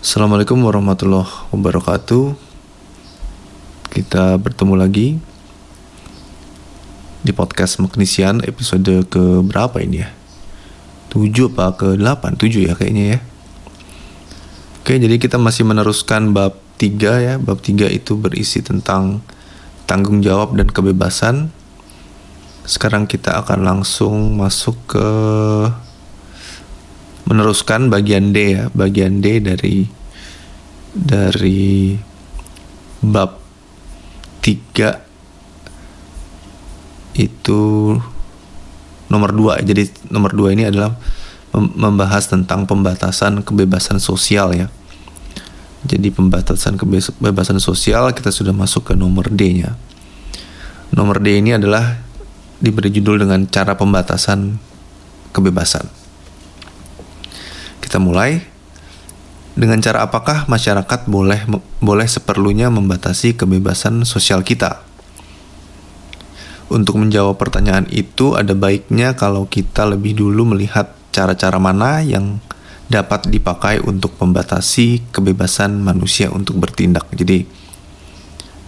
Assalamualaikum warahmatullahi wabarakatuh. Kita bertemu lagi di podcast Magnesian episode ke berapa ini ya? 7 apa ke 8? 7 ya kayaknya ya. Oke, jadi kita masih meneruskan bab 3 ya. Bab 3 itu berisi tentang tanggung jawab dan kebebasan. Sekarang kita akan langsung masuk ke meneruskan bagian D ya, bagian D dari dari bab 3 itu nomor 2. Jadi nomor 2 ini adalah membahas tentang pembatasan kebebasan sosial ya. Jadi pembatasan kebebasan sosial kita sudah masuk ke nomor D-nya. Nomor D ini adalah diberi judul dengan cara pembatasan kebebasan. Kita mulai dengan cara apakah masyarakat boleh boleh seperlunya membatasi kebebasan sosial kita? Untuk menjawab pertanyaan itu ada baiknya kalau kita lebih dulu melihat cara-cara mana yang dapat dipakai untuk membatasi kebebasan manusia untuk bertindak. Jadi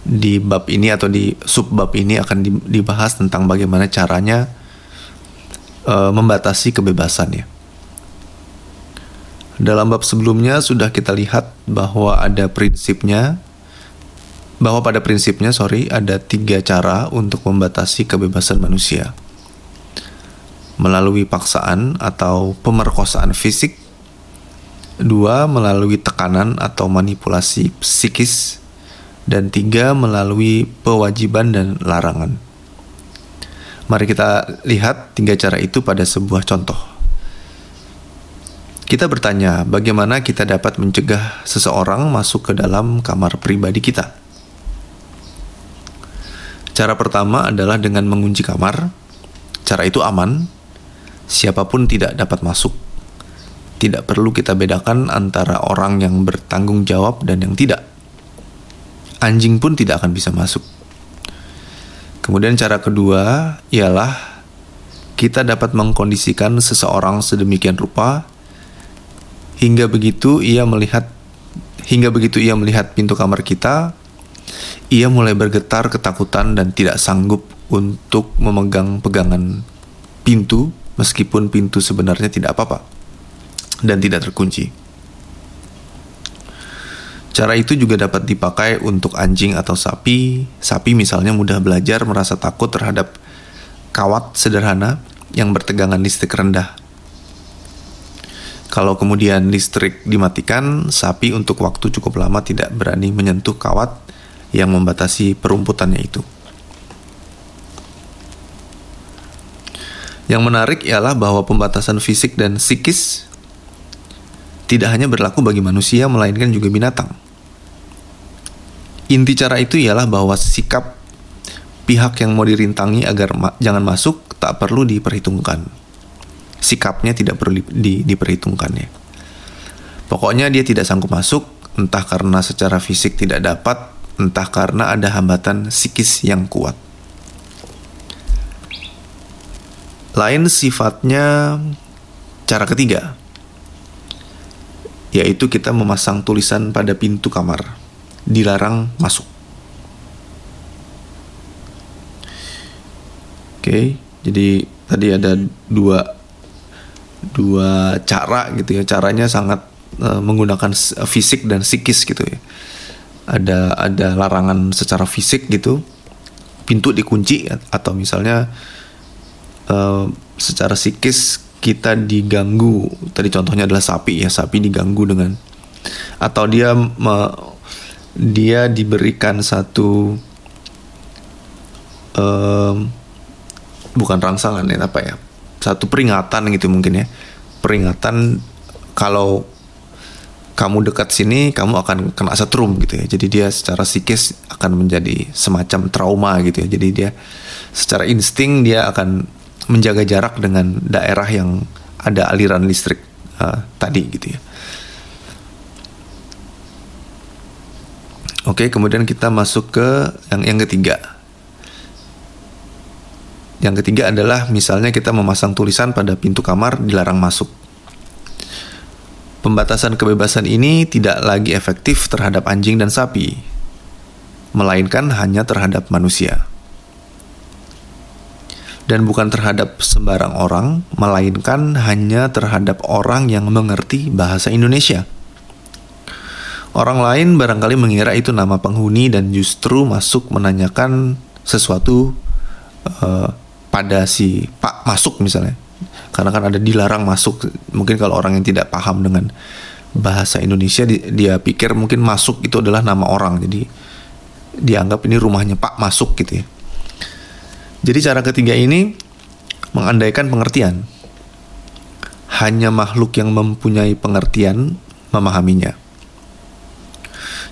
di bab ini atau di sub bab ini akan dibahas tentang bagaimana caranya uh, membatasi kebebasannya. Dalam bab sebelumnya sudah kita lihat bahwa ada prinsipnya, bahwa pada prinsipnya, sorry, ada tiga cara untuk membatasi kebebasan manusia. Melalui paksaan atau pemerkosaan fisik, dua melalui tekanan atau manipulasi psikis, dan tiga melalui kewajiban dan larangan. Mari kita lihat tiga cara itu pada sebuah contoh. Kita bertanya, bagaimana kita dapat mencegah seseorang masuk ke dalam kamar pribadi kita? Cara pertama adalah dengan mengunci kamar. Cara itu aman, siapa pun tidak dapat masuk. Tidak perlu kita bedakan antara orang yang bertanggung jawab dan yang tidak. Anjing pun tidak akan bisa masuk. Kemudian cara kedua ialah kita dapat mengkondisikan seseorang sedemikian rupa Hingga begitu ia melihat hingga begitu ia melihat pintu kamar kita, ia mulai bergetar ketakutan dan tidak sanggup untuk memegang pegangan pintu meskipun pintu sebenarnya tidak apa-apa dan tidak terkunci. Cara itu juga dapat dipakai untuk anjing atau sapi. Sapi misalnya mudah belajar merasa takut terhadap kawat sederhana yang bertegangan listrik rendah kalau kemudian listrik dimatikan, sapi untuk waktu cukup lama tidak berani menyentuh kawat yang membatasi perumputannya itu. Yang menarik ialah bahwa pembatasan fisik dan psikis tidak hanya berlaku bagi manusia, melainkan juga binatang. Inti cara itu ialah bahwa sikap pihak yang mau dirintangi agar ma jangan masuk tak perlu diperhitungkan sikapnya tidak perlu di, di, diperhitungkannya. Pokoknya dia tidak sanggup masuk, entah karena secara fisik tidak dapat, entah karena ada hambatan psikis yang kuat. Lain sifatnya cara ketiga, yaitu kita memasang tulisan pada pintu kamar, dilarang masuk. Oke, jadi tadi ada dua dua cara gitu ya. Caranya sangat uh, menggunakan fisik dan psikis gitu ya. Ada ada larangan secara fisik gitu. Pintu dikunci atau misalnya uh, secara psikis kita diganggu. Tadi contohnya adalah sapi ya sapi diganggu dengan atau dia me, dia diberikan satu um, bukan rangsangan ya apa ya satu peringatan gitu mungkin ya. Peringatan kalau kamu dekat sini kamu akan kena setrum gitu ya. Jadi dia secara psikis akan menjadi semacam trauma gitu ya. Jadi dia secara insting dia akan menjaga jarak dengan daerah yang ada aliran listrik uh, tadi gitu ya. Oke, kemudian kita masuk ke yang yang ketiga. Yang ketiga adalah misalnya kita memasang tulisan pada pintu kamar dilarang masuk. Pembatasan kebebasan ini tidak lagi efektif terhadap anjing dan sapi, melainkan hanya terhadap manusia. Dan bukan terhadap sembarang orang, melainkan hanya terhadap orang yang mengerti bahasa Indonesia. Orang lain barangkali mengira itu nama penghuni dan justru masuk menanyakan sesuatu uh, pada si Pak masuk misalnya. Karena kan ada dilarang masuk. Mungkin kalau orang yang tidak paham dengan bahasa Indonesia dia pikir mungkin masuk itu adalah nama orang. Jadi dianggap ini rumahnya Pak masuk gitu ya. Jadi cara ketiga ini mengandaikan pengertian. Hanya makhluk yang mempunyai pengertian memahaminya.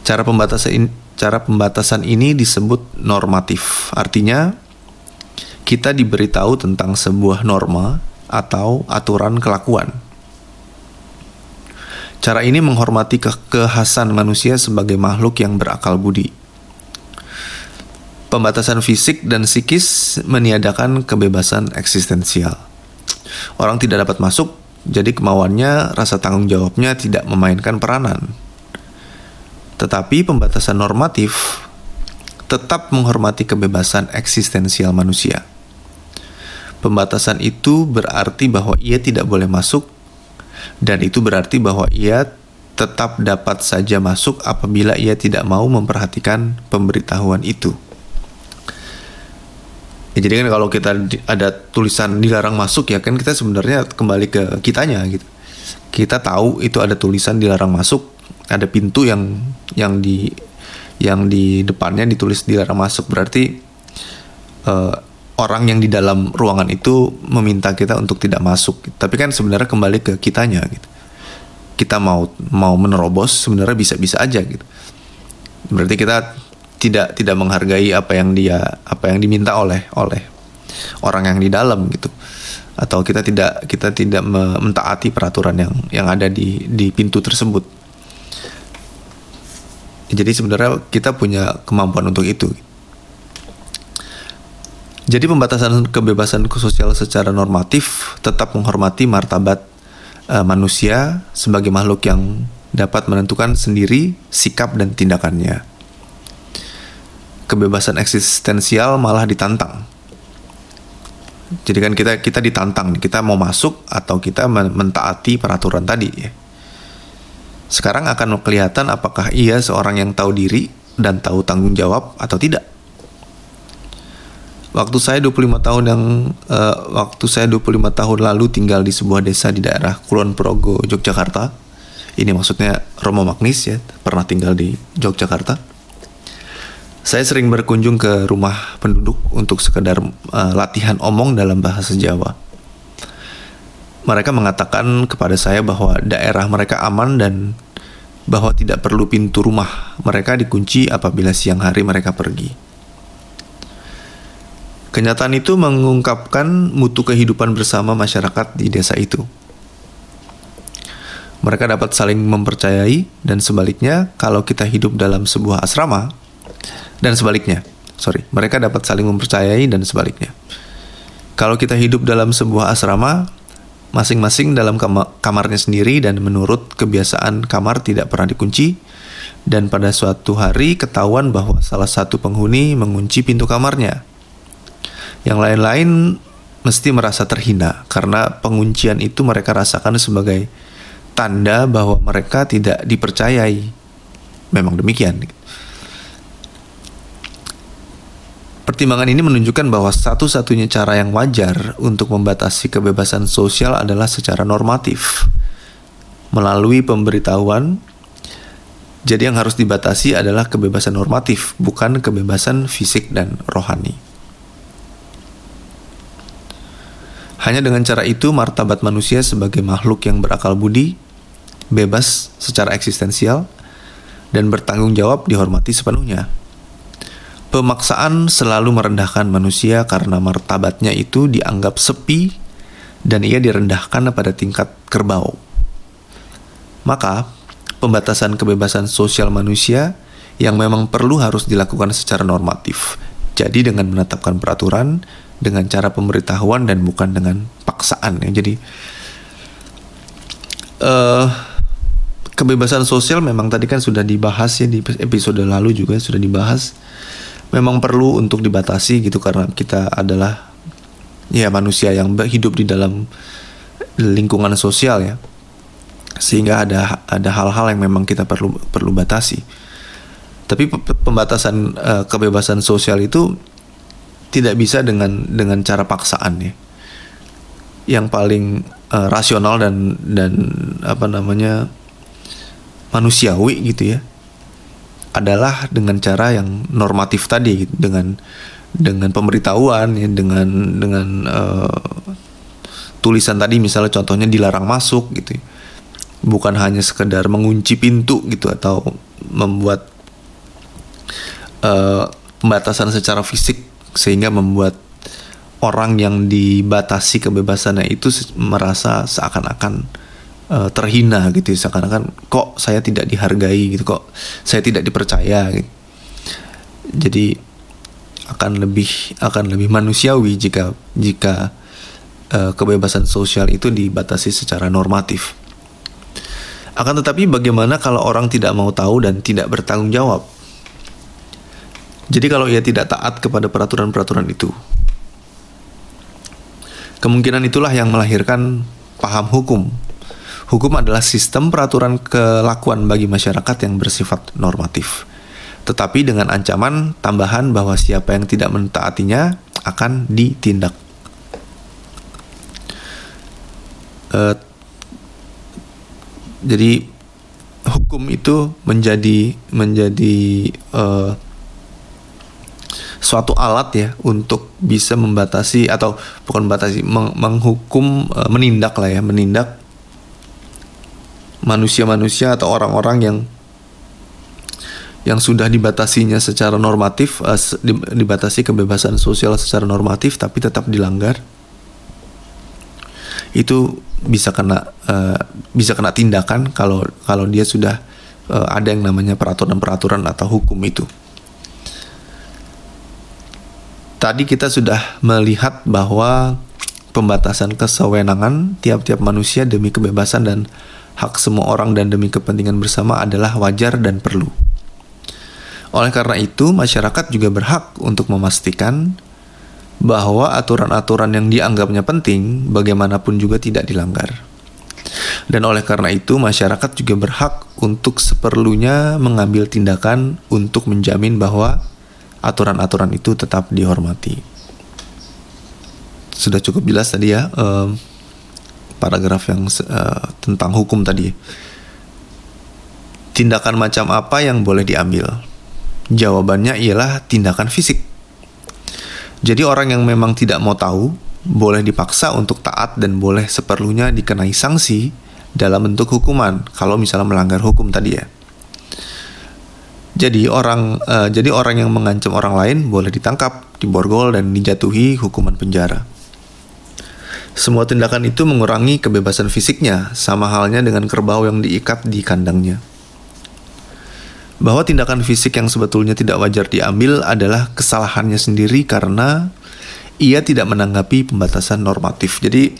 Cara pembatasan cara pembatasan ini disebut normatif. Artinya kita diberitahu tentang sebuah norma atau aturan kelakuan. Cara ini menghormati ke kekhasan manusia sebagai makhluk yang berakal budi. Pembatasan fisik dan psikis meniadakan kebebasan eksistensial. Orang tidak dapat masuk, jadi kemauannya, rasa tanggung jawabnya tidak memainkan peranan. Tetapi pembatasan normatif tetap menghormati kebebasan eksistensial manusia. Pembatasan itu berarti bahwa ia tidak boleh masuk dan itu berarti bahwa ia tetap dapat saja masuk apabila ia tidak mau memperhatikan pemberitahuan itu. Ya, jadi kan kalau kita ada tulisan dilarang masuk ya kan kita sebenarnya kembali ke kitanya gitu. Kita tahu itu ada tulisan dilarang masuk, ada pintu yang yang di yang di depannya ditulis dilarang masuk berarti uh, orang yang di dalam ruangan itu meminta kita untuk tidak masuk. Tapi kan sebenarnya kembali ke kitanya gitu. Kita mau mau menerobos sebenarnya bisa-bisa aja gitu. Berarti kita tidak tidak menghargai apa yang dia apa yang diminta oleh oleh orang yang di dalam gitu. Atau kita tidak kita tidak mentaati peraturan yang yang ada di di pintu tersebut. Jadi sebenarnya kita punya kemampuan untuk itu. Gitu. Jadi pembatasan kebebasan sosial secara normatif tetap menghormati martabat uh, manusia sebagai makhluk yang dapat menentukan sendiri sikap dan tindakannya. Kebebasan eksistensial malah ditantang. Jadi kan kita kita ditantang, kita mau masuk atau kita mentaati peraturan tadi ya. Sekarang akan kelihatan apakah ia seorang yang tahu diri dan tahu tanggung jawab atau tidak. Waktu saya 25 tahun yang uh, waktu saya 25 tahun lalu tinggal di sebuah desa di daerah Kulon Progo, Yogyakarta. Ini maksudnya Romo Magnis ya, pernah tinggal di Yogyakarta. Saya sering berkunjung ke rumah penduduk untuk sekedar uh, latihan omong dalam bahasa Jawa. Mereka mengatakan kepada saya bahwa daerah mereka aman dan bahwa tidak perlu pintu rumah mereka dikunci apabila siang hari mereka pergi. Kenyataan itu mengungkapkan mutu kehidupan bersama masyarakat di desa itu. Mereka dapat saling mempercayai dan sebaliknya kalau kita hidup dalam sebuah asrama dan sebaliknya. Sorry, mereka dapat saling mempercayai dan sebaliknya. Kalau kita hidup dalam sebuah asrama, masing-masing dalam kamarnya sendiri dan menurut kebiasaan kamar tidak pernah dikunci, dan pada suatu hari ketahuan bahwa salah satu penghuni mengunci pintu kamarnya. Yang lain-lain mesti merasa terhina karena penguncian itu mereka rasakan sebagai tanda bahwa mereka tidak dipercayai. Memang demikian. Pertimbangan ini menunjukkan bahwa satu-satunya cara yang wajar untuk membatasi kebebasan sosial adalah secara normatif, melalui pemberitahuan. Jadi, yang harus dibatasi adalah kebebasan normatif, bukan kebebasan fisik dan rohani. Hanya dengan cara itu martabat manusia sebagai makhluk yang berakal budi, bebas secara eksistensial, dan bertanggung jawab dihormati sepenuhnya. Pemaksaan selalu merendahkan manusia karena martabatnya itu dianggap sepi dan ia direndahkan pada tingkat kerbau. Maka, pembatasan kebebasan sosial manusia yang memang perlu harus dilakukan secara normatif. Jadi dengan menetapkan peraturan dengan cara pemberitahuan dan bukan dengan paksaan ya. Jadi uh, kebebasan sosial memang tadi kan sudah dibahas ya di episode lalu juga sudah dibahas. Memang perlu untuk dibatasi gitu karena kita adalah ya manusia yang hidup di dalam lingkungan sosial ya. Sehingga ada ada hal-hal yang memang kita perlu perlu batasi. Tapi pembatasan uh, kebebasan sosial itu tidak bisa dengan dengan cara paksaan ya. Yang paling uh, rasional dan dan apa namanya manusiawi gitu ya adalah dengan cara yang normatif tadi gitu. dengan dengan pemberitahuan ya dengan dengan uh, tulisan tadi misalnya contohnya dilarang masuk gitu ya. bukan hanya sekedar mengunci pintu gitu atau membuat uh, pembatasan secara fisik sehingga membuat orang yang dibatasi kebebasannya itu merasa seakan-akan uh, terhina gitu seakan-akan kok saya tidak dihargai gitu? Kok saya tidak dipercaya? Gitu. jadi akan lebih akan lebih manusiawi jika jika uh, kebebasan sosial itu dibatasi secara normatif. Akan tetapi bagaimana kalau orang tidak mau tahu dan tidak bertanggung jawab jadi kalau ia tidak taat kepada peraturan-peraturan itu Kemungkinan itulah yang melahirkan paham hukum. Hukum adalah sistem peraturan kelakuan bagi masyarakat yang bersifat normatif. Tetapi dengan ancaman tambahan bahwa siapa yang tidak mentaatinya akan ditindak. Uh, jadi hukum itu menjadi menjadi uh, suatu alat ya untuk bisa membatasi atau bukan membatasi meng menghukum e, menindak lah ya menindak manusia-manusia atau orang-orang yang yang sudah dibatasinya secara normatif uh, dibatasi kebebasan sosial secara normatif tapi tetap dilanggar. Itu bisa kena uh, bisa kena tindakan kalau kalau dia sudah uh, ada yang namanya peraturan-peraturan atau hukum itu tadi kita sudah melihat bahwa pembatasan kesewenangan tiap-tiap manusia demi kebebasan dan hak semua orang dan demi kepentingan bersama adalah wajar dan perlu. Oleh karena itu, masyarakat juga berhak untuk memastikan bahwa aturan-aturan yang dianggapnya penting bagaimanapun juga tidak dilanggar. Dan oleh karena itu, masyarakat juga berhak untuk seperlunya mengambil tindakan untuk menjamin bahwa aturan-aturan itu tetap dihormati. Sudah cukup jelas tadi ya um, paragraf yang uh, tentang hukum tadi. Tindakan macam apa yang boleh diambil? Jawabannya ialah tindakan fisik. Jadi orang yang memang tidak mau tahu boleh dipaksa untuk taat dan boleh seperlunya dikenai sanksi dalam bentuk hukuman kalau misalnya melanggar hukum tadi ya. Jadi orang uh, jadi orang yang mengancam orang lain boleh ditangkap, diborgol dan dijatuhi hukuman penjara. Semua tindakan itu mengurangi kebebasan fisiknya, sama halnya dengan kerbau yang diikat di kandangnya. Bahwa tindakan fisik yang sebetulnya tidak wajar diambil adalah kesalahannya sendiri karena ia tidak menanggapi pembatasan normatif. Jadi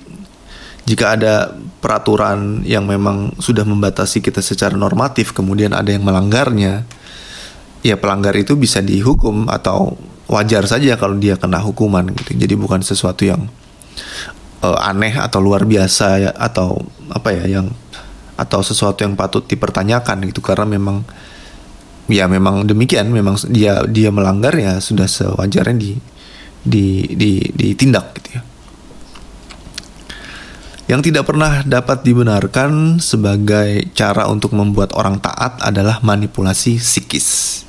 jika ada peraturan yang memang sudah membatasi kita secara normatif, kemudian ada yang melanggarnya, ya pelanggar itu bisa dihukum atau wajar saja kalau dia kena hukuman gitu. Jadi bukan sesuatu yang uh, aneh atau luar biasa ya atau apa ya yang atau sesuatu yang patut dipertanyakan gitu karena memang ya memang demikian memang dia dia melanggar ya sudah sewajarnya di di di ditindak gitu ya. Yang tidak pernah dapat dibenarkan sebagai cara untuk membuat orang taat adalah manipulasi psikis.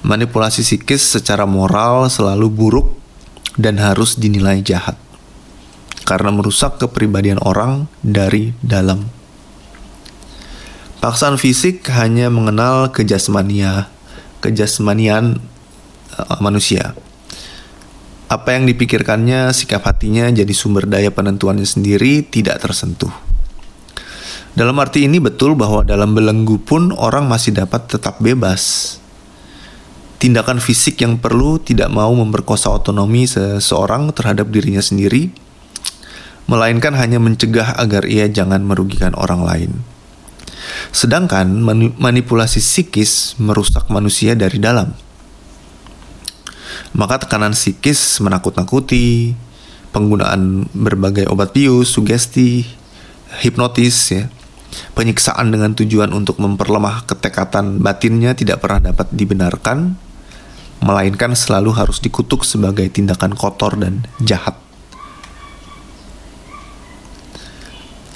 Manipulasi psikis secara moral selalu buruk dan harus dinilai jahat karena merusak kepribadian orang dari dalam. Paksaan fisik hanya mengenal kejasmania, kejasmanian uh, manusia. Apa yang dipikirkannya, sikap hatinya jadi sumber daya penentuannya sendiri tidak tersentuh. Dalam arti ini betul bahwa dalam belenggu pun orang masih dapat tetap bebas tindakan fisik yang perlu tidak mau memperkosa otonomi seseorang terhadap dirinya sendiri, melainkan hanya mencegah agar ia jangan merugikan orang lain. Sedangkan manipulasi psikis merusak manusia dari dalam. Maka tekanan psikis menakut-nakuti, penggunaan berbagai obat bius, sugesti, hipnotis ya. Penyiksaan dengan tujuan untuk memperlemah ketekatan batinnya tidak pernah dapat dibenarkan, melainkan selalu harus dikutuk sebagai tindakan kotor dan jahat.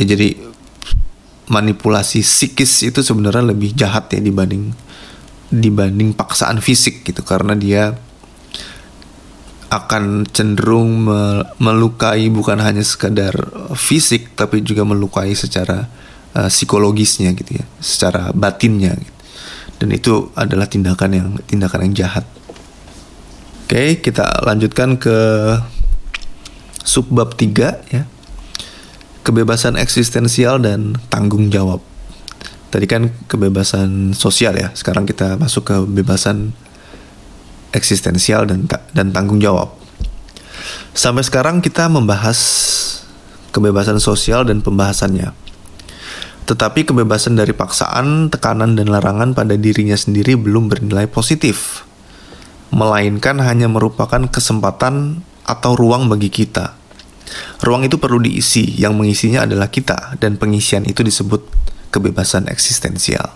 Ya, jadi manipulasi psikis itu sebenarnya lebih jahat ya dibanding dibanding paksaan fisik gitu karena dia akan cenderung melukai bukan hanya sekadar fisik tapi juga melukai secara uh, psikologisnya gitu ya, secara batinnya gitu. Dan itu adalah tindakan yang tindakan yang jahat. Oke, kita lanjutkan ke subbab 3 ya. Kebebasan eksistensial dan tanggung jawab. Tadi kan kebebasan sosial ya, sekarang kita masuk ke kebebasan eksistensial dan dan tanggung jawab. Sampai sekarang kita membahas kebebasan sosial dan pembahasannya. Tetapi kebebasan dari paksaan, tekanan dan larangan pada dirinya sendiri belum bernilai positif. Melainkan hanya merupakan kesempatan atau ruang bagi kita. Ruang itu perlu diisi, yang mengisinya adalah kita dan pengisian itu disebut kebebasan eksistensial.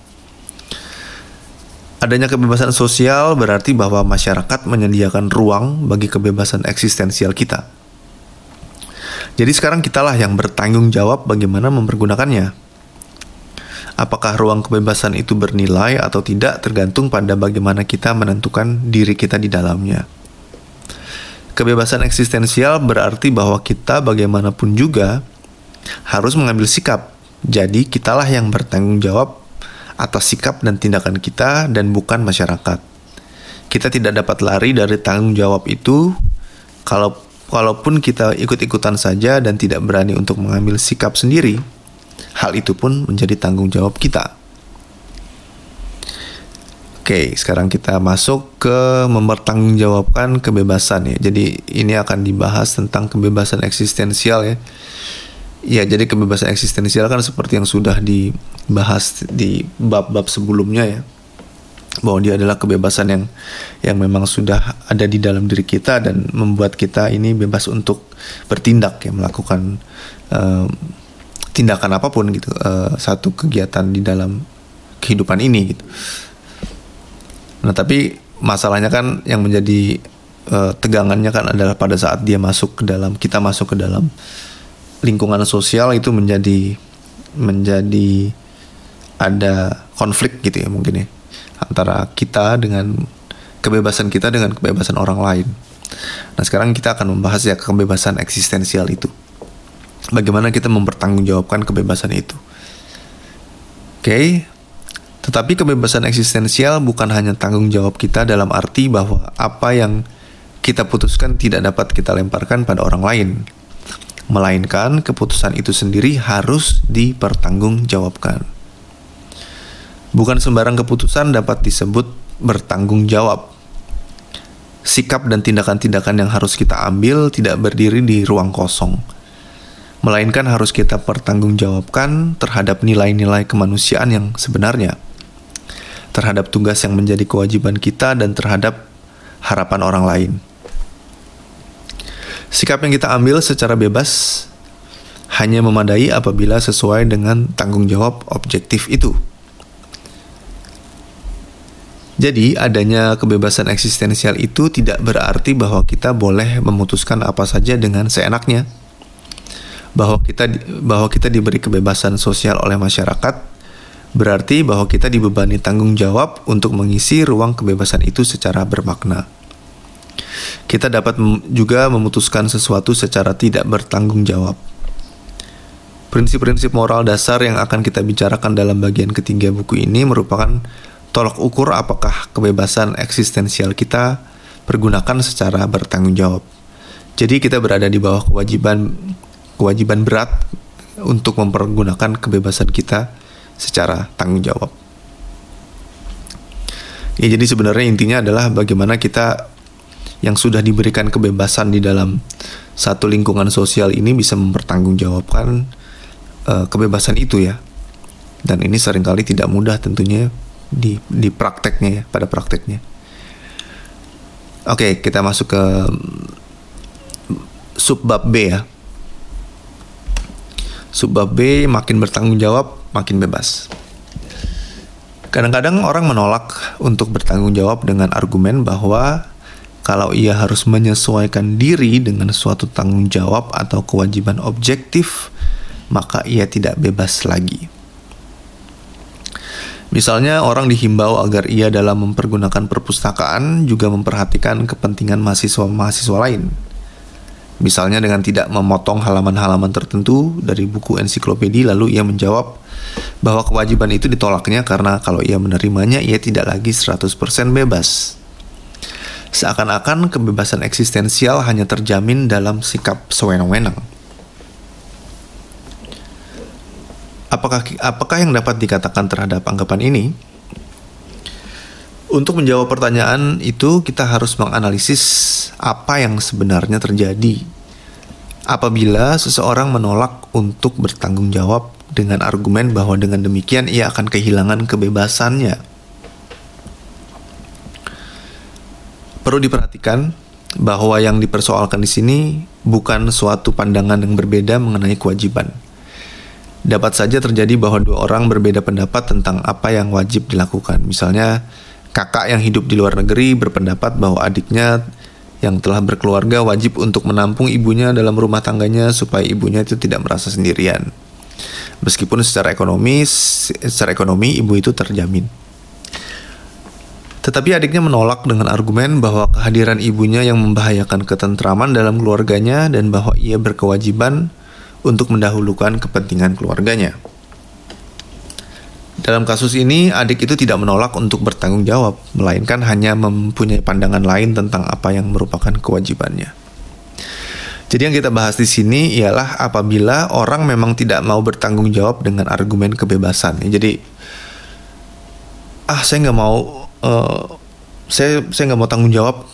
Adanya kebebasan sosial berarti bahwa masyarakat menyediakan ruang bagi kebebasan eksistensial kita. Jadi sekarang kitalah yang bertanggung jawab bagaimana mempergunakannya. Apakah ruang kebebasan itu bernilai atau tidak tergantung pada bagaimana kita menentukan diri kita di dalamnya. Kebebasan eksistensial berarti bahwa kita bagaimanapun juga harus mengambil sikap. Jadi kitalah yang bertanggung jawab atas sikap dan tindakan kita dan bukan masyarakat. Kita tidak dapat lari dari tanggung jawab itu kalau walaupun kita ikut-ikutan saja dan tidak berani untuk mengambil sikap sendiri. Hal itu pun menjadi tanggung jawab kita. Oke, sekarang kita masuk ke mempertanggungjawabkan kebebasan ya. Jadi ini akan dibahas tentang kebebasan eksistensial ya. Ya, jadi kebebasan eksistensial kan seperti yang sudah dibahas di bab-bab sebelumnya ya. Bahwa dia adalah kebebasan yang yang memang sudah ada di dalam diri kita dan membuat kita ini bebas untuk bertindak ya, melakukan uh, tindakan apa pun gitu, uh, satu kegiatan di dalam kehidupan ini gitu. Nah, tapi masalahnya kan yang menjadi uh, tegangannya kan adalah pada saat dia masuk ke dalam kita masuk ke dalam lingkungan sosial itu menjadi menjadi ada konflik gitu ya mungkin ya antara kita dengan kebebasan kita dengan kebebasan orang lain. Nah sekarang kita akan membahas ya kebebasan eksistensial itu. Bagaimana kita mempertanggungjawabkan kebebasan itu. Oke, okay. tetapi kebebasan eksistensial bukan hanya tanggung jawab kita dalam arti bahwa apa yang kita putuskan tidak dapat kita lemparkan pada orang lain melainkan keputusan itu sendiri harus dipertanggungjawabkan. Bukan sembarang keputusan dapat disebut bertanggung jawab. Sikap dan tindakan-tindakan yang harus kita ambil tidak berdiri di ruang kosong, melainkan harus kita pertanggungjawabkan terhadap nilai-nilai kemanusiaan yang sebenarnya, terhadap tugas yang menjadi kewajiban kita, dan terhadap harapan orang lain. Sikap yang kita ambil secara bebas hanya memadai apabila sesuai dengan tanggung jawab objektif itu. Jadi, adanya kebebasan eksistensial itu tidak berarti bahwa kita boleh memutuskan apa saja dengan seenaknya. Bahwa kita bahwa kita diberi kebebasan sosial oleh masyarakat berarti bahwa kita dibebani tanggung jawab untuk mengisi ruang kebebasan itu secara bermakna kita dapat juga memutuskan sesuatu secara tidak bertanggung jawab. Prinsip-prinsip moral dasar yang akan kita bicarakan dalam bagian ketiga buku ini merupakan tolok ukur apakah kebebasan eksistensial kita pergunakan secara bertanggung jawab. Jadi kita berada di bawah kewajiban kewajiban berat untuk mempergunakan kebebasan kita secara tanggung jawab. Ya, jadi sebenarnya intinya adalah bagaimana kita yang sudah diberikan kebebasan di dalam satu lingkungan sosial ini bisa mempertanggungjawabkan uh, kebebasan itu ya. Dan ini sering kali tidak mudah tentunya di di prakteknya ya, pada prakteknya. Oke, kita masuk ke subbab B ya. Subbab B makin bertanggung jawab, makin bebas. Kadang-kadang orang menolak untuk bertanggung jawab dengan argumen bahwa kalau ia harus menyesuaikan diri dengan suatu tanggung jawab atau kewajiban objektif, maka ia tidak bebas lagi. Misalnya orang dihimbau agar ia dalam mempergunakan perpustakaan juga memperhatikan kepentingan mahasiswa-mahasiswa lain. Misalnya dengan tidak memotong halaman-halaman tertentu dari buku ensiklopedia lalu ia menjawab bahwa kewajiban itu ditolaknya karena kalau ia menerimanya ia tidak lagi 100% bebas. Seakan-akan kebebasan eksistensial hanya terjamin dalam sikap sewenang-wenang. Apakah apakah yang dapat dikatakan terhadap anggapan ini? Untuk menjawab pertanyaan itu kita harus menganalisis apa yang sebenarnya terjadi apabila seseorang menolak untuk bertanggung jawab dengan argumen bahwa dengan demikian ia akan kehilangan kebebasannya. Perlu diperhatikan bahwa yang dipersoalkan di sini bukan suatu pandangan yang berbeda mengenai kewajiban dapat saja terjadi bahwa dua orang berbeda pendapat tentang apa yang wajib dilakukan. Misalnya, kakak yang hidup di luar negeri berpendapat bahwa adiknya yang telah berkeluarga wajib untuk menampung ibunya dalam rumah tangganya supaya ibunya itu tidak merasa sendirian. Meskipun secara ekonomi, secara ekonomi ibu itu terjamin. Tetapi adiknya menolak dengan argumen bahwa kehadiran ibunya yang membahayakan ketentraman dalam keluarganya dan bahwa ia berkewajiban untuk mendahulukan kepentingan keluarganya. Dalam kasus ini, adik itu tidak menolak untuk bertanggung jawab, melainkan hanya mempunyai pandangan lain tentang apa yang merupakan kewajibannya. Jadi yang kita bahas di sini ialah apabila orang memang tidak mau bertanggung jawab dengan argumen kebebasan. Jadi, ah saya nggak mau, uh, saya saya nggak mau tanggung jawab.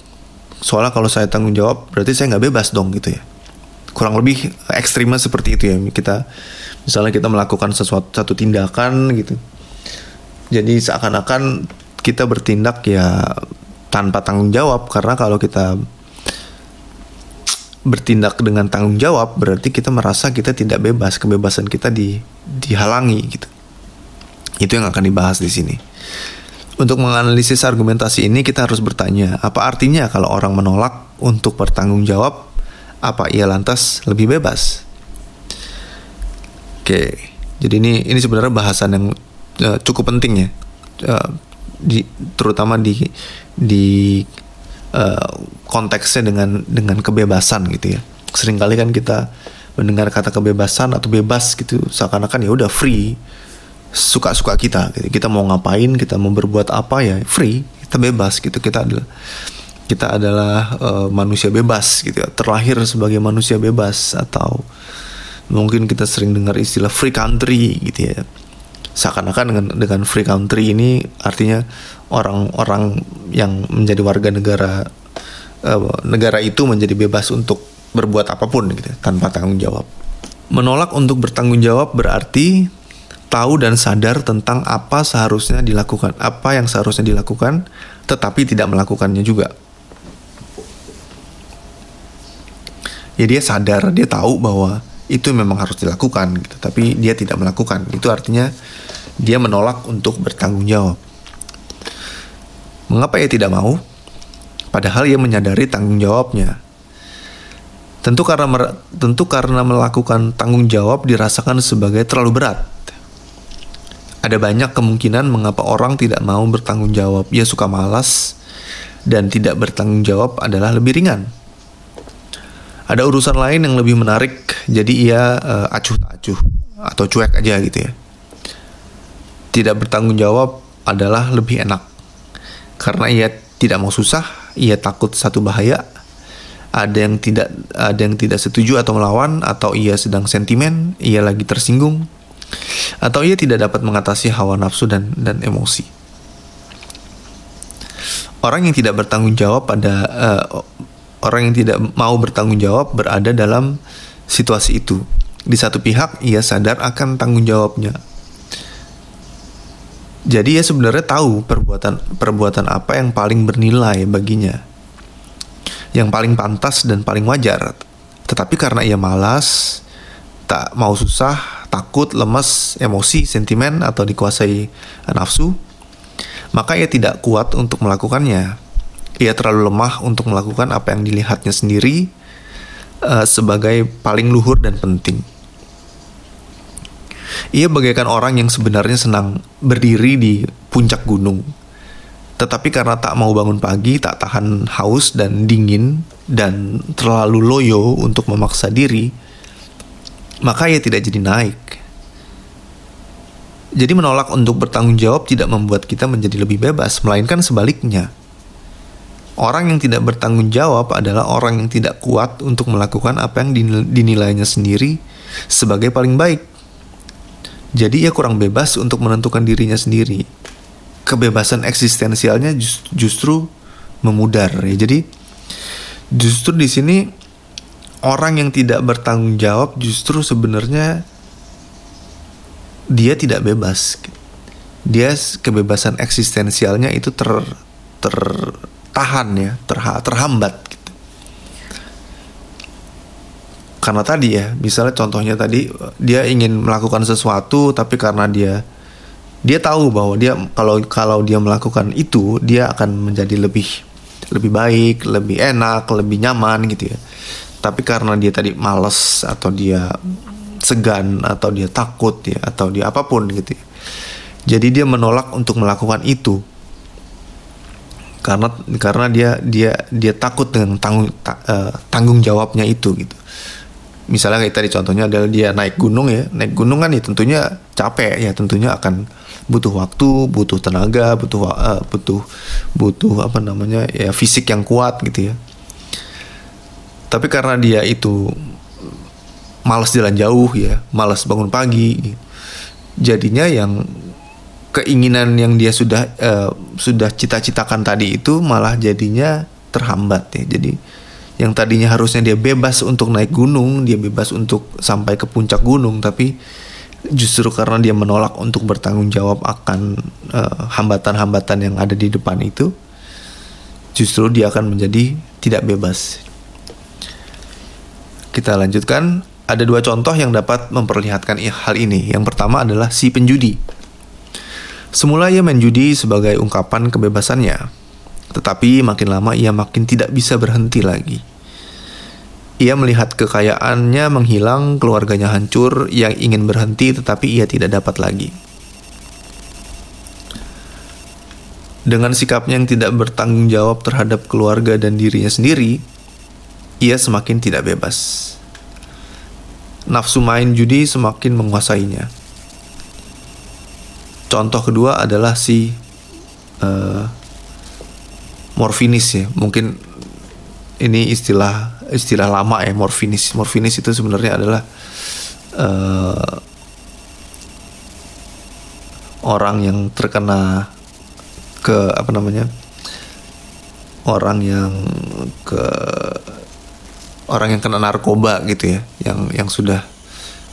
Soalnya kalau saya tanggung jawab, berarti saya nggak bebas dong gitu ya kurang lebih ekstrimnya seperti itu ya kita misalnya kita melakukan sesuatu satu tindakan gitu jadi seakan-akan kita bertindak ya tanpa tanggung jawab. Karena kalau kita bertindak dengan tanggung jawab berarti kita merasa kita tidak bebas. Kebebasan kita di dihalangi gitu. Itu yang akan dibahas di sini. Untuk menganalisis argumentasi ini kita harus bertanya apa artinya kalau orang menolak untuk bertanggung jawab apa ia lantas lebih bebas? Oke, jadi ini ini sebenarnya bahasan yang uh, cukup penting ya, uh, di, terutama di di uh, konteksnya dengan dengan kebebasan gitu ya. Seringkali kan kita mendengar kata kebebasan atau bebas gitu, seakan-akan ya udah free, suka-suka kita. Gitu. Kita mau ngapain, kita mau berbuat apa ya free, kita bebas gitu. Kita adalah kita adalah uh, manusia bebas gitu ya terlahir sebagai manusia bebas atau mungkin kita sering dengar istilah free country gitu ya seakan-akan dengan dengan free country ini artinya orang-orang yang menjadi warga negara uh, negara itu menjadi bebas untuk berbuat apa pun gitu ya, tanpa tanggung jawab. Menolak untuk bertanggung jawab berarti tahu dan sadar tentang apa seharusnya dilakukan apa yang seharusnya dilakukan tetapi tidak melakukannya juga. Ya dia sadar dia tahu bahwa itu memang harus dilakukan gitu. Tapi dia tidak melakukan. Itu artinya dia menolak untuk bertanggung jawab. Mengapa ia tidak mau? Padahal ia menyadari tanggung jawabnya. Tentu karena tentu karena melakukan tanggung jawab dirasakan sebagai terlalu berat. Ada banyak kemungkinan mengapa orang tidak mau bertanggung jawab. Ia suka malas dan tidak bertanggung jawab adalah lebih ringan ada urusan lain yang lebih menarik jadi ia uh, acuh tak acuh atau cuek aja gitu ya. Tidak bertanggung jawab adalah lebih enak. Karena ia tidak mau susah ia takut satu bahaya. Ada yang tidak ada yang tidak setuju atau melawan atau ia sedang sentimen ia lagi tersinggung. Atau ia tidak dapat mengatasi hawa nafsu dan dan emosi. Orang yang tidak bertanggung jawab pada uh, orang yang tidak mau bertanggung jawab berada dalam situasi itu. Di satu pihak, ia sadar akan tanggung jawabnya. Jadi ia sebenarnya tahu perbuatan perbuatan apa yang paling bernilai baginya. Yang paling pantas dan paling wajar. Tetapi karena ia malas, tak mau susah, takut, lemas, emosi, sentimen atau dikuasai nafsu, maka ia tidak kuat untuk melakukannya. Ia terlalu lemah untuk melakukan apa yang dilihatnya sendiri uh, sebagai paling luhur dan penting. Ia bagaikan orang yang sebenarnya senang berdiri di puncak gunung. Tetapi karena tak mau bangun pagi, tak tahan haus dan dingin, dan terlalu loyo untuk memaksa diri, maka ia tidak jadi naik. Jadi menolak untuk bertanggung jawab tidak membuat kita menjadi lebih bebas, melainkan sebaliknya. Orang yang tidak bertanggung jawab adalah orang yang tidak kuat untuk melakukan apa yang dinilainya sendiri sebagai paling baik. Jadi ia kurang bebas untuk menentukan dirinya sendiri. Kebebasan eksistensialnya justru memudar ya. Jadi justru di sini orang yang tidak bertanggung jawab justru sebenarnya dia tidak bebas. Dia kebebasan eksistensialnya itu ter tertahan ya, terha, terhambat karena tadi ya misalnya contohnya tadi dia ingin melakukan sesuatu tapi karena dia dia tahu bahwa dia kalau kalau dia melakukan itu dia akan menjadi lebih lebih baik lebih enak lebih nyaman gitu ya. Tapi karena dia tadi males atau dia segan atau dia takut ya atau dia apa pun gitu ya. Jadi dia menolak untuk melakukan itu karena karena dia dia dia takut dengan tanggung ta, uh, tanggung jawabnya itu gitu. Misalnya kayak tadi contohnya adalah dia naik gunung ya. Naik gunung kan ya tentunya capek ya tentunya akan butuh waktu butuh tenaga butuh uh, butuh butuh apa namanya ya fisik yang kuat gitu ya. Tapi karena dia itu malas jalan jauh ya malas bangun pagi jadinya yang keinginan yang dia sudah uh, sudah cita-citakan tadi itu malah jadinya terhambat ya jadi yang tadinya harusnya dia bebas untuk naik gunung, dia bebas untuk sampai ke puncak gunung, tapi justru karena dia menolak untuk bertanggung jawab akan eh, hambatan-hambatan uh, yang ada di depan itu, justru dia akan menjadi tidak bebas. Kita lanjutkan, ada dua contoh yang dapat memperlihatkan hal ini. Yang pertama adalah si penjudi. Semula ia main judi sebagai ungkapan kebebasannya, tetapi makin lama ia makin tidak bisa berhenti lagi. Ia melihat kekayaannya menghilang, keluarganya hancur, yang ingin berhenti tetapi ia tidak dapat lagi. Dengan sikapnya yang tidak bertanggung jawab terhadap keluarga dan dirinya sendiri, ia semakin tidak bebas. Nafsu main judi semakin menguasainya. Contoh kedua adalah si uh, morfinis ya. Mungkin ini istilah istilah lama ya morfinis morfinis itu sebenarnya adalah uh, orang yang terkena ke apa namanya orang yang ke orang yang kena narkoba gitu ya yang yang sudah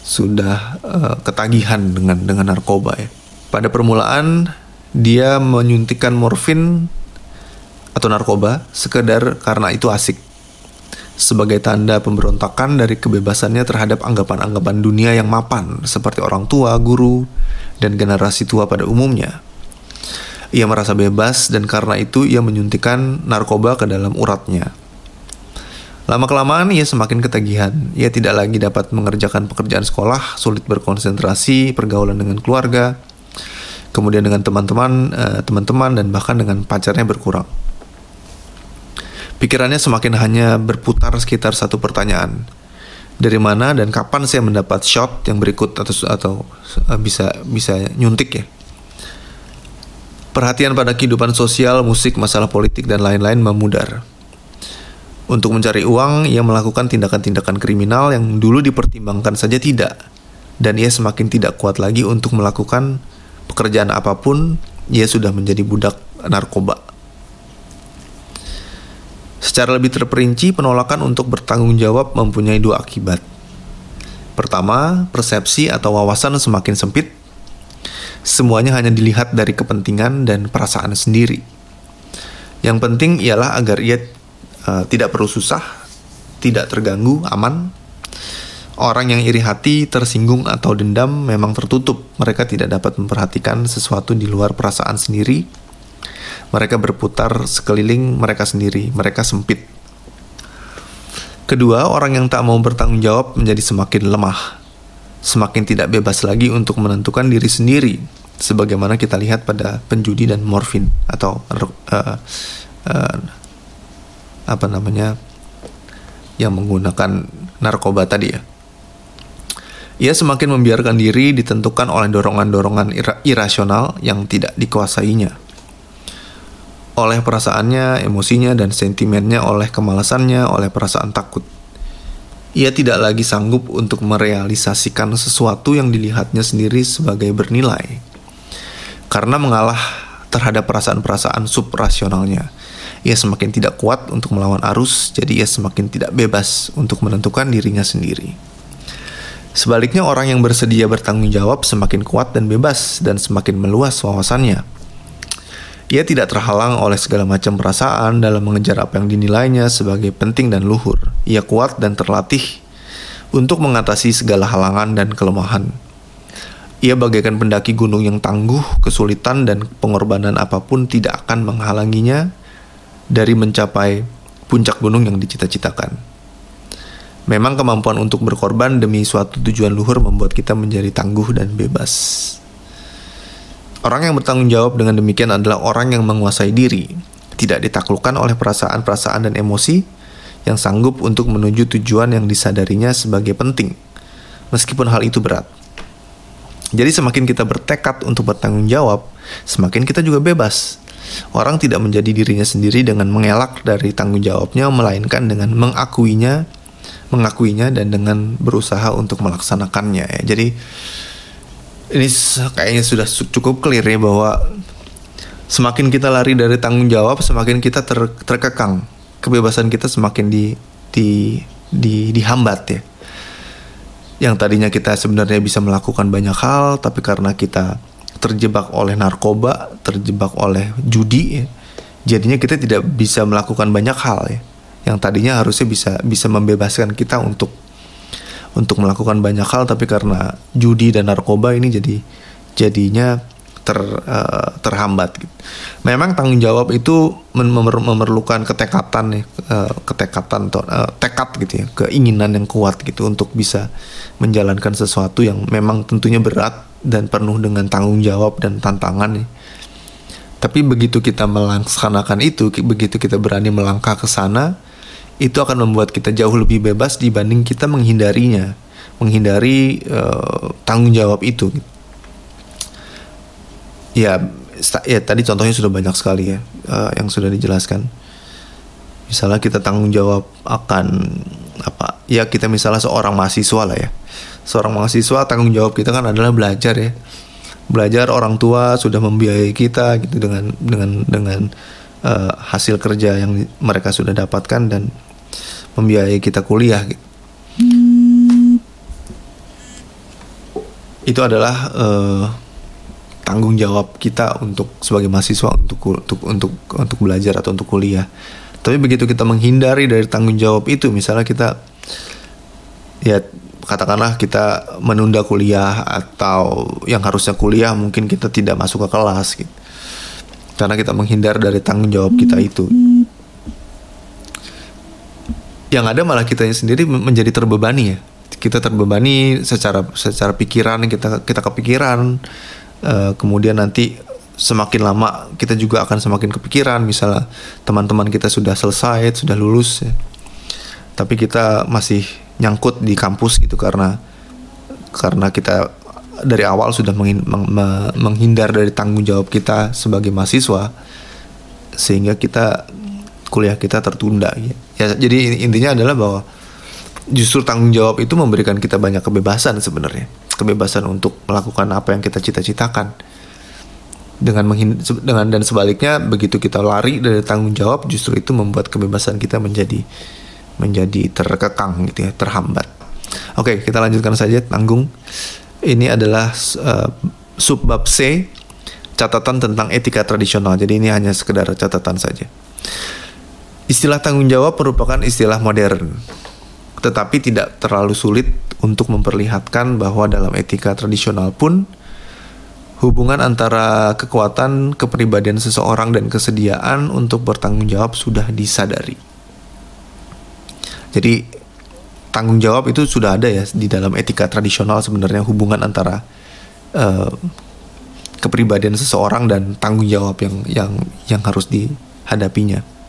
sudah uh, ketagihan dengan dengan narkoba ya pada permulaan dia menyuntikkan morfin atau narkoba sekedar karena itu asik. Sebagai tanda pemberontakan dari kebebasannya terhadap anggapan-anggapan dunia yang mapan seperti orang tua, guru, dan generasi tua pada umumnya. Ia merasa bebas dan karena itu ia menyuntikkan narkoba ke dalam uratnya. Lama-kelamaan ia semakin ketagihan. Ia tidak lagi dapat mengerjakan pekerjaan sekolah, sulit berkonsentrasi, pergaulan dengan keluarga, kemudian dengan teman-teman, eh, teman-teman dan bahkan dengan pacarnya berkurang. Pikirannya semakin hanya berputar sekitar satu pertanyaan. Dari mana dan kapan saya mendapat shot yang berikut atau atau uh, bisa bisa nyuntik ya. Perhatian pada kehidupan sosial, musik, masalah politik dan lain-lain memudar. Untuk mencari uang, ia melakukan tindakan-tindakan kriminal yang dulu dipertimbangkan saja tidak. Dan ia semakin tidak kuat lagi untuk melakukan pekerjaan apa pun, ia sudah menjadi budak narkoba. Secara lebih terperinci, penolakan untuk bertanggung jawab mempunyai dua akibat. Pertama, persepsi atau wawasan semakin sempit, semuanya hanya dilihat dari kepentingan dan perasaan sendiri. Yang penting ialah agar ia uh, tidak perlu susah, tidak terganggu, aman. Orang yang iri hati, tersinggung atau dendam memang tertutup. Mereka tidak dapat memperhatikan sesuatu di luar perasaan sendiri. Mereka berputar sekeliling mereka sendiri. Mereka sempit. Kedua, orang yang tak mau bertanggung jawab menjadi semakin lemah semakin tidak bebas lagi untuk menentukan diri sendiri sebagaimana kita lihat pada penjudi dan morfin atau uh, uh, apa namanya yang menggunakan narkoba tadi ya. Ia semakin membiarkan diri ditentukan oleh dorongan-dorongan ira irasional yang tidak dikuasainya. Oleh perasaannya, emosinya, dan sentimennya, oleh kemalasannya, oleh perasaan takut ia tidak lagi sanggup untuk merealisasikan sesuatu yang dilihatnya sendiri sebagai bernilai. Karena mengalah terhadap perasaan-perasaan subrasionalnya, ia semakin tidak kuat untuk melawan arus, jadi ia semakin tidak bebas untuk menentukan dirinya sendiri. Sebaliknya, orang yang bersedia bertanggung jawab semakin kuat dan bebas, dan semakin meluas wawasannya. Ia tidak terhalang oleh segala macam perasaan dalam mengejar apa yang dinilainya sebagai penting dan luhur. Ia kuat dan terlatih untuk mengatasi segala halangan dan kelemahan. Ia bagaikan pendaki gunung yang tangguh, kesulitan dan pengorbanan apa pun tidak akan menghalanginya dari mencapai puncak gunung yang dicita-citakan. Memang kemampuan untuk berkorban demi suatu tujuan luhur membuat kita menjadi tangguh dan bebas. Orang yang bertanggung jawab dengan demikian adalah orang yang menguasai diri, tidak ditaklukkan oleh perasaan-perasaan dan emosi yang sanggup untuk menuju tujuan yang disadarinya sebagai penting, meskipun hal itu berat. Jadi semakin kita bertekad untuk bertanggung jawab, semakin kita juga bebas. Orang tidak menjadi dirinya sendiri dengan mengelak dari tanggung jawabnya, melainkan dengan mengakuinya, mengakuinya dan dengan berusaha untuk melaksanakannya. Ya. Jadi ini kayaknya sudah cukup clear ya bahwa semakin kita lari dari tanggung jawab, semakin kita ter, terkekang. Kebebasan kita semakin di di di dihambat ya. Yang tadinya kita sebenarnya bisa melakukan banyak hal, tapi karena kita terjebak oleh narkoba, terjebak oleh judi, ya, jadinya kita tidak bisa melakukan banyak hal ya. Yang tadinya harusnya bisa bisa membebaskan kita untuk untuk melakukan banyak hal tapi karena judi dan narkoba ini jadi jadinya ter uh, terhambat. Memang tanggung jawab itu memer memerlukan ketekatan ya, uh, ketekatan atau uh, tekad gitu ya, keinginan yang kuat gitu untuk bisa menjalankan sesuatu yang memang tentunya berat dan penuh dengan tanggung jawab dan tantangan ya. Tapi begitu kita melaksanakan itu, begitu kita berani melangkah ke sana, itu akan membuat kita jauh lebih bebas dibanding kita menghindarinya, menghindari uh, tanggung jawab itu. Ya, ya tadi contohnya sudah banyak sekali ya uh, yang sudah dijelaskan. Misalnya kita tanggung jawab akan apa? Ya kita misalnya seorang mahasiswa lah ya. Seorang mahasiswa tanggung jawab kita kan adalah belajar ya. Belajar orang tua sudah membiayai kita gitu dengan dengan dengan uh, hasil kerja yang mereka sudah dapatkan dan membiayai kita kuliah gitu. Itu adalah uh, tanggung jawab kita untuk sebagai mahasiswa untuk untuk untuk untuk belajar atau untuk kuliah. Tapi begitu kita menghindari dari tanggung jawab itu, misalnya kita ya katakanlah kita menunda kuliah atau yang harusnya kuliah mungkin kita tidak masuk ke kelas gitu. Karena kita menghindar dari tanggung jawab kita itu yang ada malah kita sendiri menjadi terbebani ya kita terbebani secara secara pikiran kita kita kepikiran uh, kemudian nanti semakin lama kita juga akan semakin kepikiran misalnya teman-teman kita sudah selesai sudah lulus ya. tapi kita masih nyangkut di kampus gitu karena karena kita dari awal sudah menghindar dari tanggung jawab kita sebagai mahasiswa sehingga kita kuliah kita tertunda ya. Ya jadi intinya adalah bahwa justru tanggung jawab itu memberikan kita banyak kebebasan sebenarnya kebebasan untuk melakukan apa yang kita cita-citakan dengan dengan dan sebaliknya begitu kita lari dari tanggung jawab justru itu membuat kebebasan kita menjadi menjadi terkekang gitu ya terhambat oke kita lanjutkan saja tanggung ini adalah uh, subbab C catatan tentang etika tradisional. Jadi ini hanya sekedar catatan saja. Istilah tanggung jawab merupakan istilah modern, tetapi tidak terlalu sulit untuk memperlihatkan bahwa dalam etika tradisional pun hubungan antara kekuatan kepribadian seseorang dan kesediaan untuk bertanggung jawab sudah disadari. Jadi tanggung jawab itu sudah ada ya di dalam etika tradisional sebenarnya hubungan antara uh, kepribadian seseorang dan tanggung jawab yang yang yang harus dihadapinya.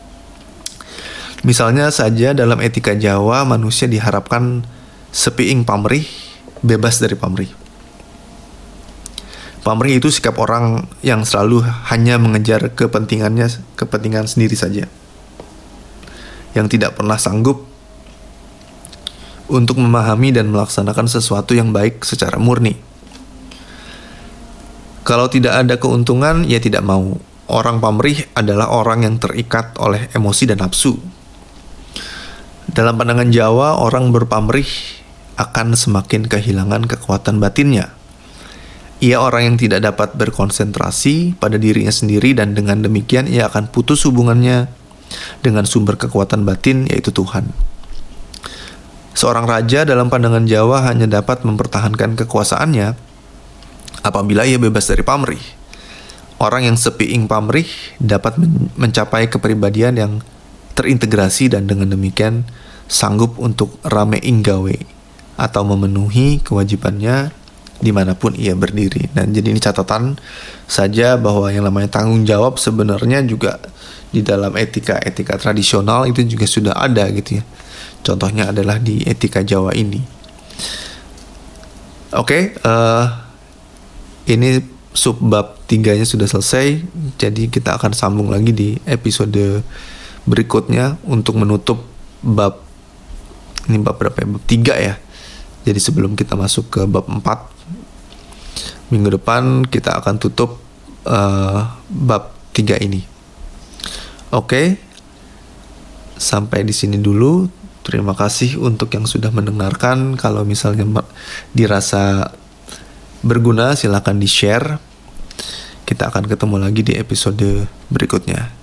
Misalnya saja dalam etika Jawa manusia diharapkan sepiing pamrih, bebas dari pamrih. Pamrih itu sikap orang yang selalu hanya mengejar kepentingannya, kepentingan sendiri saja. Yang tidak pernah sanggup untuk memahami dan melaksanakan sesuatu yang baik secara murni. Kalau tidak ada keuntungan, ya tidak mau. Orang pamrih adalah orang yang terikat oleh emosi dan nafsu. Dalam pandangan Jawa, orang berpamrih akan semakin kehilangan kekuatan batinnya. Ia orang yang tidak dapat berkonsentrasi pada dirinya sendiri dan dengan demikian ia akan putus hubungannya dengan sumber kekuatan batin yaitu Tuhan. Seorang raja dalam pandangan Jawa hanya dapat mempertahankan kekuasaannya apabila ia bebas dari pamrih. Orang yang sepiing pamrih dapat mencapai kepribadian yang terintegrasi dan dengan demikian sanggup untuk rame inggawe atau memenuhi kewajibannya di mana pun ia berdiri. Dan jadi ini catatan saja bahwa yang namanya tanggung jawab sebenarnya juga di dalam etika-etika tradisional itu juga sudah ada gitu ya. Contohnya adalah di etika Jawa ini. Oke, okay, uh, eh, ini subbab tiganya sudah selesai jadi kita akan sambung lagi di episode berikutnya untuk menutup bab ini bab berapa ya? bab tiga ya. Jadi sebelum kita masuk ke bab 4 minggu depan kita akan tutup uh, bab tiga ini. Oke okay. sampai di sini dulu. Terima kasih untuk yang sudah mendengarkan. Kalau misalnya dirasa berguna silahkan di share kita akan ketemu lagi di episode berikutnya